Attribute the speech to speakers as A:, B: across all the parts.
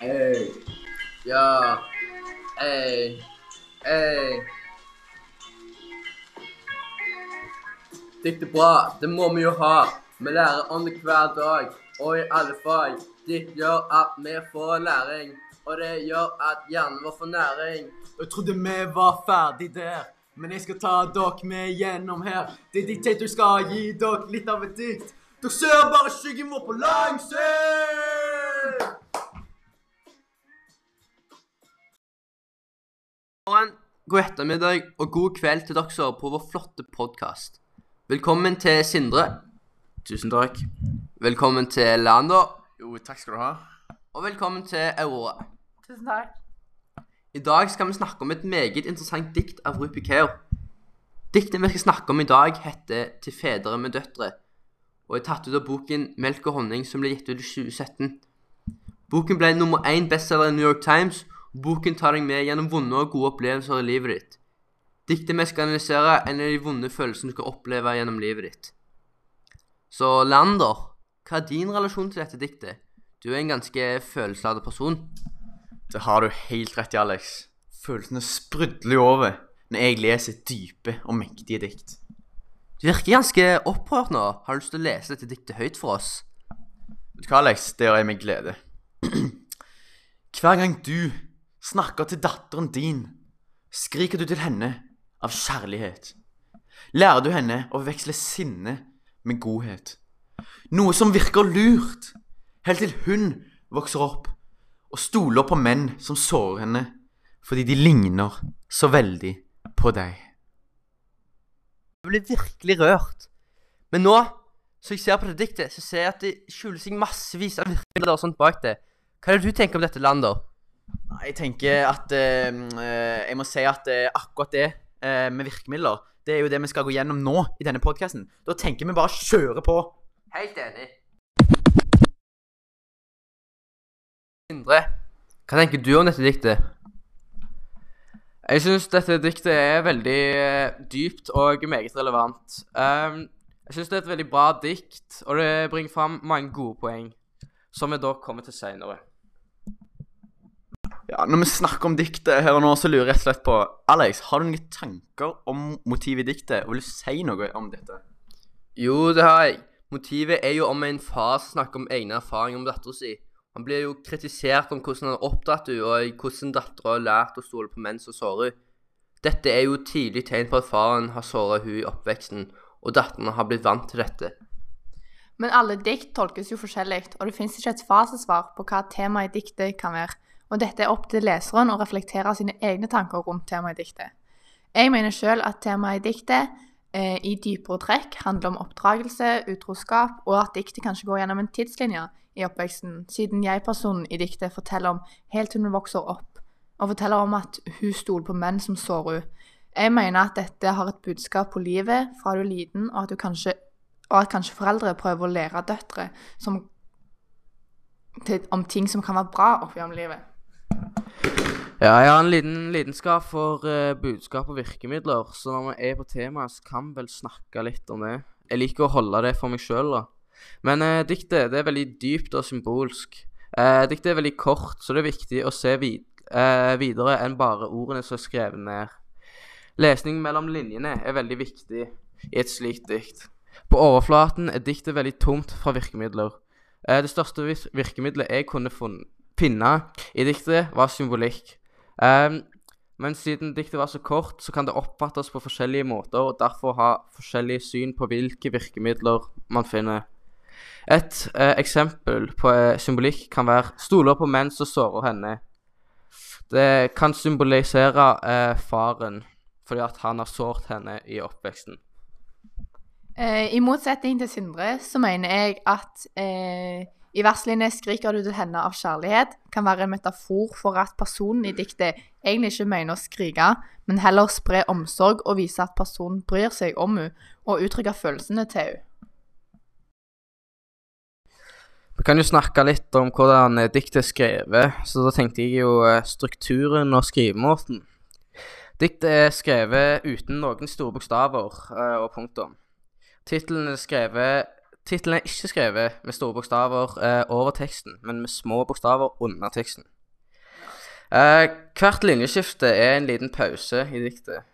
A: Ey. Ja. Ey. Ey. Dikt er bra, det må vi jo ha. Vi lærer om det hver dag, og i alle fag. Dikt gjør at vi får læring, og det gjør at hjernen vår får næring.
B: Jeg trodde vi var ferdig der, men jeg skal ta dere med gjennom her. Det er diktator skal gi dere litt av et dikt. Dere ser bare skyggen vår på lang sikt!
A: God ettermiddag og god kveld til dere som hører på vår flotte podkast. Velkommen til Sindre.
B: Tusen takk.
A: Velkommen til Leander.
B: Jo, takk skal du ha.
A: Og velkommen til Aurora.
C: Tusen takk.
A: I dag skal vi snakke om et meget interessant dikt av Rupi Keo. Diktet vi skal snakke om i dag, heter 'Til fedre med døtre', og er tatt ut av boken 'Melk og honning', som ble gitt ut i 2017. Boken ble nummer én bestselger i New York Times, boken tar deg med gjennom vonde og gode opplevelser i livet ditt. Diktet vi skal analysere, en av de vonde følelsene du skal oppleve gjennom livet ditt. Så Lander, hva er din relasjon til dette diktet? Du er en ganske følelsesladet person.
B: Det har du helt rett i, Alex. Følelsene sprudler jo over når jeg leser dype og mektige dikt.
A: Du virker ganske opprørt nå. Har du lyst til å lese dette diktet høyt for oss?
B: Vet du hva, Alex? Det gjør jeg med glede. Hver gang du snakker til datteren din, skriker du til henne av kjærlighet. Lærer du henne å veksle sinne med godhet. Noe som virker lurt, helt til hun vokser opp og stoler på menn som sårer henne fordi de ligner så veldig på deg.
A: Jeg blir virkelig rørt. Men nå, så jeg ser på det diktet, så ser jeg at det skjuler seg massevis av virkemidler og sånt bak det. Hva er det du tenker om dette, Lander?
B: Jeg tenker at eh, eh, Jeg må si at eh, akkurat det eh, med virkemidler, det er jo det vi skal gå gjennom nå i denne podkasten. Da tenker vi bare kjøre på.
A: Helt enig. Indre, hva tenker du om dette diktet?
C: Jeg syns dette diktet er veldig dypt og meget relevant. Ehm, jeg syns det er et veldig bra dikt, og det bringer fram mange gode poeng, som vi da kommer til seinere.
B: Ja, Når vi snakker om diktet her og nå, så lurer jeg rett og slett på Alex, har du noen tanker om motivet i diktet? Og vil du si noe om dette?
A: Jo, det har jeg. Motivet er jo om en far som snakker om egne erfaringer om dattera si. Han blir jo kritisert om hvordan han har oppdratt henne, og hvordan dattera har lært å stole på menn som sårer henne. Dette er jo tidlig tegn på at faren har såret henne i oppveksten, og datteren har blitt vant til dette.
D: Men alle dikt tolkes jo forskjellig, og det fins ikke et fasesvar på hva temaet i diktet kan være, og dette er opp til leseren å reflektere sine egne tanker rundt temaet i diktet. Jeg mener sjøl at temaet i diktet eh, i dypere trekk handler om oppdragelse, utroskap, og at diktet kanskje går gjennom en tidslinje i oppveksten, siden jeg-personen i diktet forteller om helt til hun vokser opp, og forteller om at hun stoler på menn som sårer henne. Jeg mener at dette har et budskap på livet fra du er liten, og at, kanskje, og at kanskje foreldre prøver å lære døtre som, til, om ting som kan være bra opp gjennom livet.
C: Ja, jeg har en liten lidenskap for uh, budskap og virkemidler, så når vi er på temaet, så kan vi vel snakke litt om det. Jeg liker å holde det for meg sjøl, da. Men uh, diktet det er veldig dypt og symbolsk. Uh, diktet er veldig kort, så det er viktig å se vid videre enn bare ordene som er skrevet ned. Lesning mellom linjene er veldig viktig i et slikt dikt. På overflaten er diktet veldig tomt fra virkemidler. det største virkemidlet jeg kunne finne i diktet, var symbolikk. Um, men siden diktet var så kort, så kan det oppfattes på forskjellige måter, og derfor ha forskjellige syn på hvilke virkemidler man finner. Et eh, eksempel på eh, symbolikk kan være stoler på menn som sårer henne. Det kan symbolisere eh, faren, fordi at han har såret henne i oppveksten.
D: Eh, I motsetning til Sindre så mener jeg at eh, i verslinje 'skriker du til henne av kjærlighet' kan være en metafor for at personen i diktet egentlig ikke mener å skrike, men heller spre omsorg og vise at personen bryr seg om henne og uttrykker følelsene til henne.
C: Vi kan jo snakke litt om hvordan diktet er skrevet, så da tenkte jeg jo strukturen og skrivemåten. Diktet er skrevet uten noen store bokstaver og punktum. Tittelen er skrevet Tittelen er ikke skrevet med store bokstaver eh, over teksten, men med små bokstaver under teksten. Eh, hvert linjeskifte er en liten pause i diktet.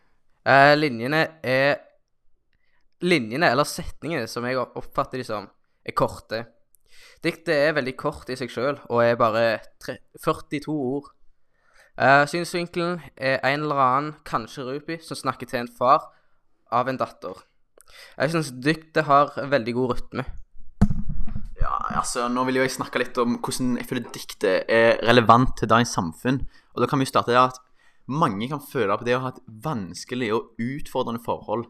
C: Eh, linjene er Linjene, eller setningene, som jeg oppfatter de som, er korte. Diktet er veldig kort i seg sjøl, og er bare tre, 42 ord. Eh, synsvinkelen er en eller annen, kanskje Rupi, som snakker til en far av en datter. Jeg syns dyktet har veldig god rytme.
B: Ja, altså, Nå vil jeg snakke litt om hvordan jeg føler diktet er relevant til dagens samfunn. Og da kan vi starte der at mange kan føle på det å ha et vanskelig og utfordrende forhold.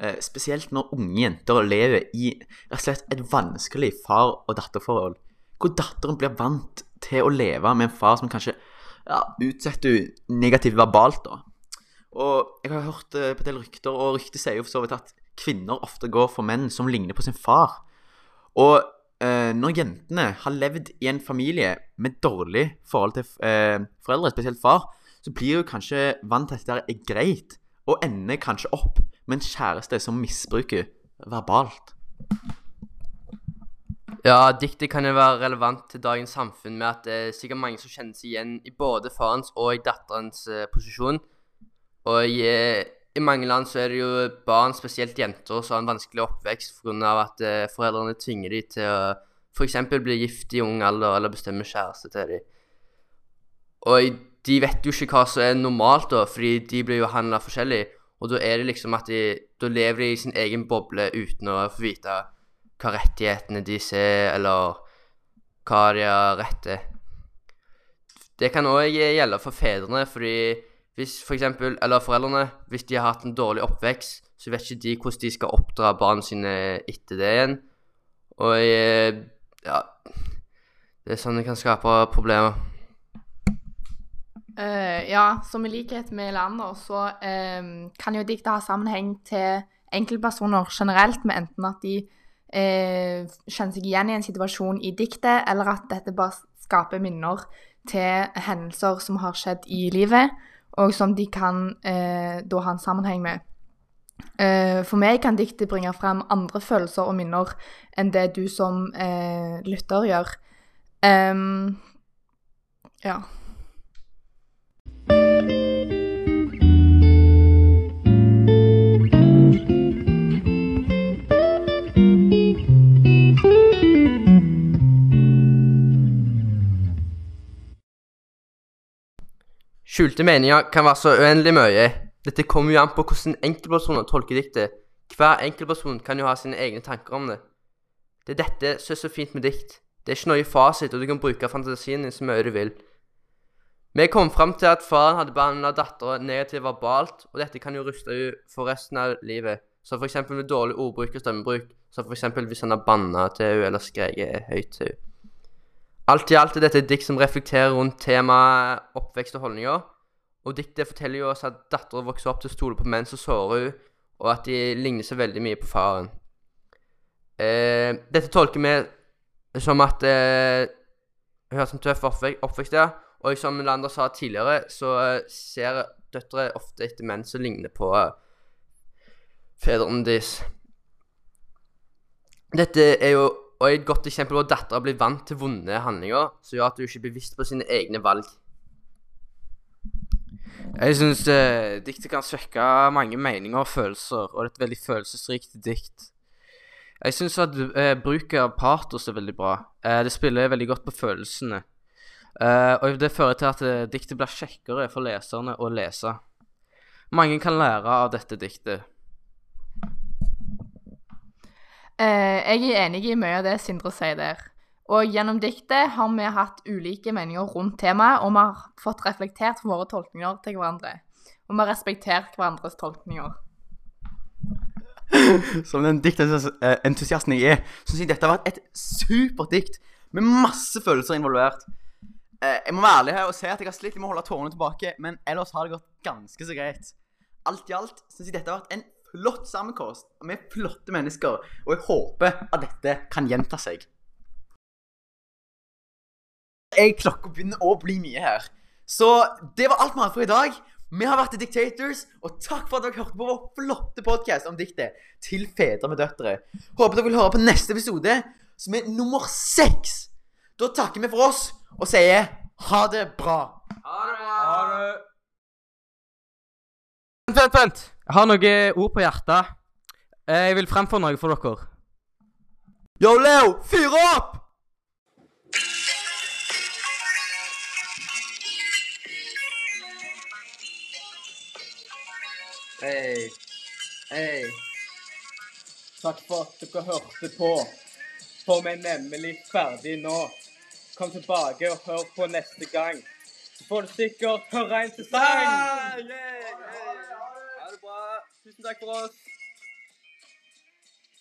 B: Eh, spesielt når unge jenter lever i rett og slett et vanskelig far- og datterforhold. Hvor datteren blir vant til å leve med en far som kanskje ja, utsetter negativt verbalt. da. Og jeg har hørt eh, på en del rykter, og ryktet sier jo for så vidt at kvinner ofte går for menn som ligner på sin far. Og eh, når jentene har levd i en familie med dårlig forhold til eh, foreldre, spesielt far, så blir hun kanskje vant til at dette er greit, og ender kanskje opp med en kjæreste som misbruker verbalt.
A: Ja, diktet kan jo være relevant til dagens samfunn med at det er sikkert mange som kjenner seg igjen i både farens og datterens eh, posisjon. Og i, eh, i mange land så er det jo barn, spesielt jenter, som har en vanskelig oppvekst pga. at eh, foreldrene tvinger dem til å f.eks. bli gift i ung alder eller bestemme kjæreste til dem. Og de vet jo ikke hva som er normalt, da, fordi de blir jo handla forskjellig. Og da er det liksom at de Da lever de i sin egen boble uten å få vite hva rettighetene de ser, eller hva de har rett til. Det kan òg gjelde for fedrene, fordi hvis for eksempel, eller foreldrene, hvis de har hatt en dårlig oppvekst, så vet ikke de hvordan de skal oppdra barna sine etter det igjen. Og eh, ja Det er sånn det kan skape problemer.
D: Uh, ja, som i likhet med Lander, så uh, kan jo diktet ha sammenheng til enkeltpersoner generelt, med enten at de uh, kjenner seg igjen i en situasjon i diktet, eller at dette bare skaper minner til hendelser som har skjedd i livet, og som de kan eh, da ha en sammenheng med. Eh, for meg kan diktet bringe frem andre følelser og minner enn det du som eh, lytter gjør. Um, ja.
A: Skjulte meninger kan være så uendelig mye. Dette kommer jo an på hvordan enkeltpersoner tolker diktet. Hver enkeltperson kan jo ha sine egne tanker om det. Det er dette som er så fint med dikt. Det er ikke noe fasit, og du kan bruke fantasien din så mye du vil. Vi kom fram til at faren hadde behandla dattera negativt verbalt, og dette kan jo ruste henne for resten av livet. som eksempel med dårlig ordbruk og stemmebruk. som eksempel hvis han har banna til henne eller skreket høyt til henne. Alt i alt er dette et dikt som reflekterer rundt temaet oppvekst og holdninger. Og diktet forteller jo oss at dattera vokser opp til å stole på menn som sårer henne, og at de ligner så veldig mye på faren. Eh, dette tolker vi som at eh, hun har en tøff oppvek oppvekst, ja. Og som Lander sa tidligere, så eh, ser døtre ofte etter menn som ligner på eh, fedrene deres. Dette er jo og et godt eksempel på at dattera blir vant til vonde handlinger, som gjør at hun ikke er bevisst på sine egne valg.
C: Jeg syns eh, diktet kan svekke mange meninger og følelser, og det er et veldig følelsesrikt dikt. Jeg syns at eh, bruk av patos er veldig bra. Eh, det spiller veldig godt på følelsene. Eh, og det fører til at eh, diktet blir kjekkere for leserne å lese. Mange kan lære av dette diktet.
D: Eh, jeg er enig i mye av det Sindre sier der. Og gjennom diktet har vi hatt ulike meninger rundt temaet, og vi har fått reflektert våre tolkninger til hverandre. Og vi har respektert hverandres tolkninger.
B: Som den diktentusiasten jeg er, syns jeg dette har vært et supert dikt med masse følelser involvert. Eh, jeg må være ærlig her og si at jeg har slitt med å holde tårene tilbake, men ellers har det gått ganske så greit. Alt i alt syns jeg dette har vært en flott sammenkomst med flotte mennesker, og jeg håper at dette kan gjenta seg. Jeg klokka begynner å bli mye her. Så det var alt vi hadde for i dag. Vi har vært The Dictators, og takk for at dere hørte på vår flotte podkast om diktet til fedre med døtre. Håper dere vil høre på neste episode, som er nummer seks. Da takker vi for oss og sier ha det bra.
C: Vent, vent, vent. Jeg har noen ord på hjertet. Eh, Jeg vil fremføre noe for dere.
B: Yo, Leo, fyr opp!
A: Hei. Hei.
C: Takk for at dere hørte på. For vi er nemlig ferdig nå. Kom tilbake og hør på neste gang. Så får du sikkert høre en til sang.
A: Yeah, det bra. Tusen takk for oss.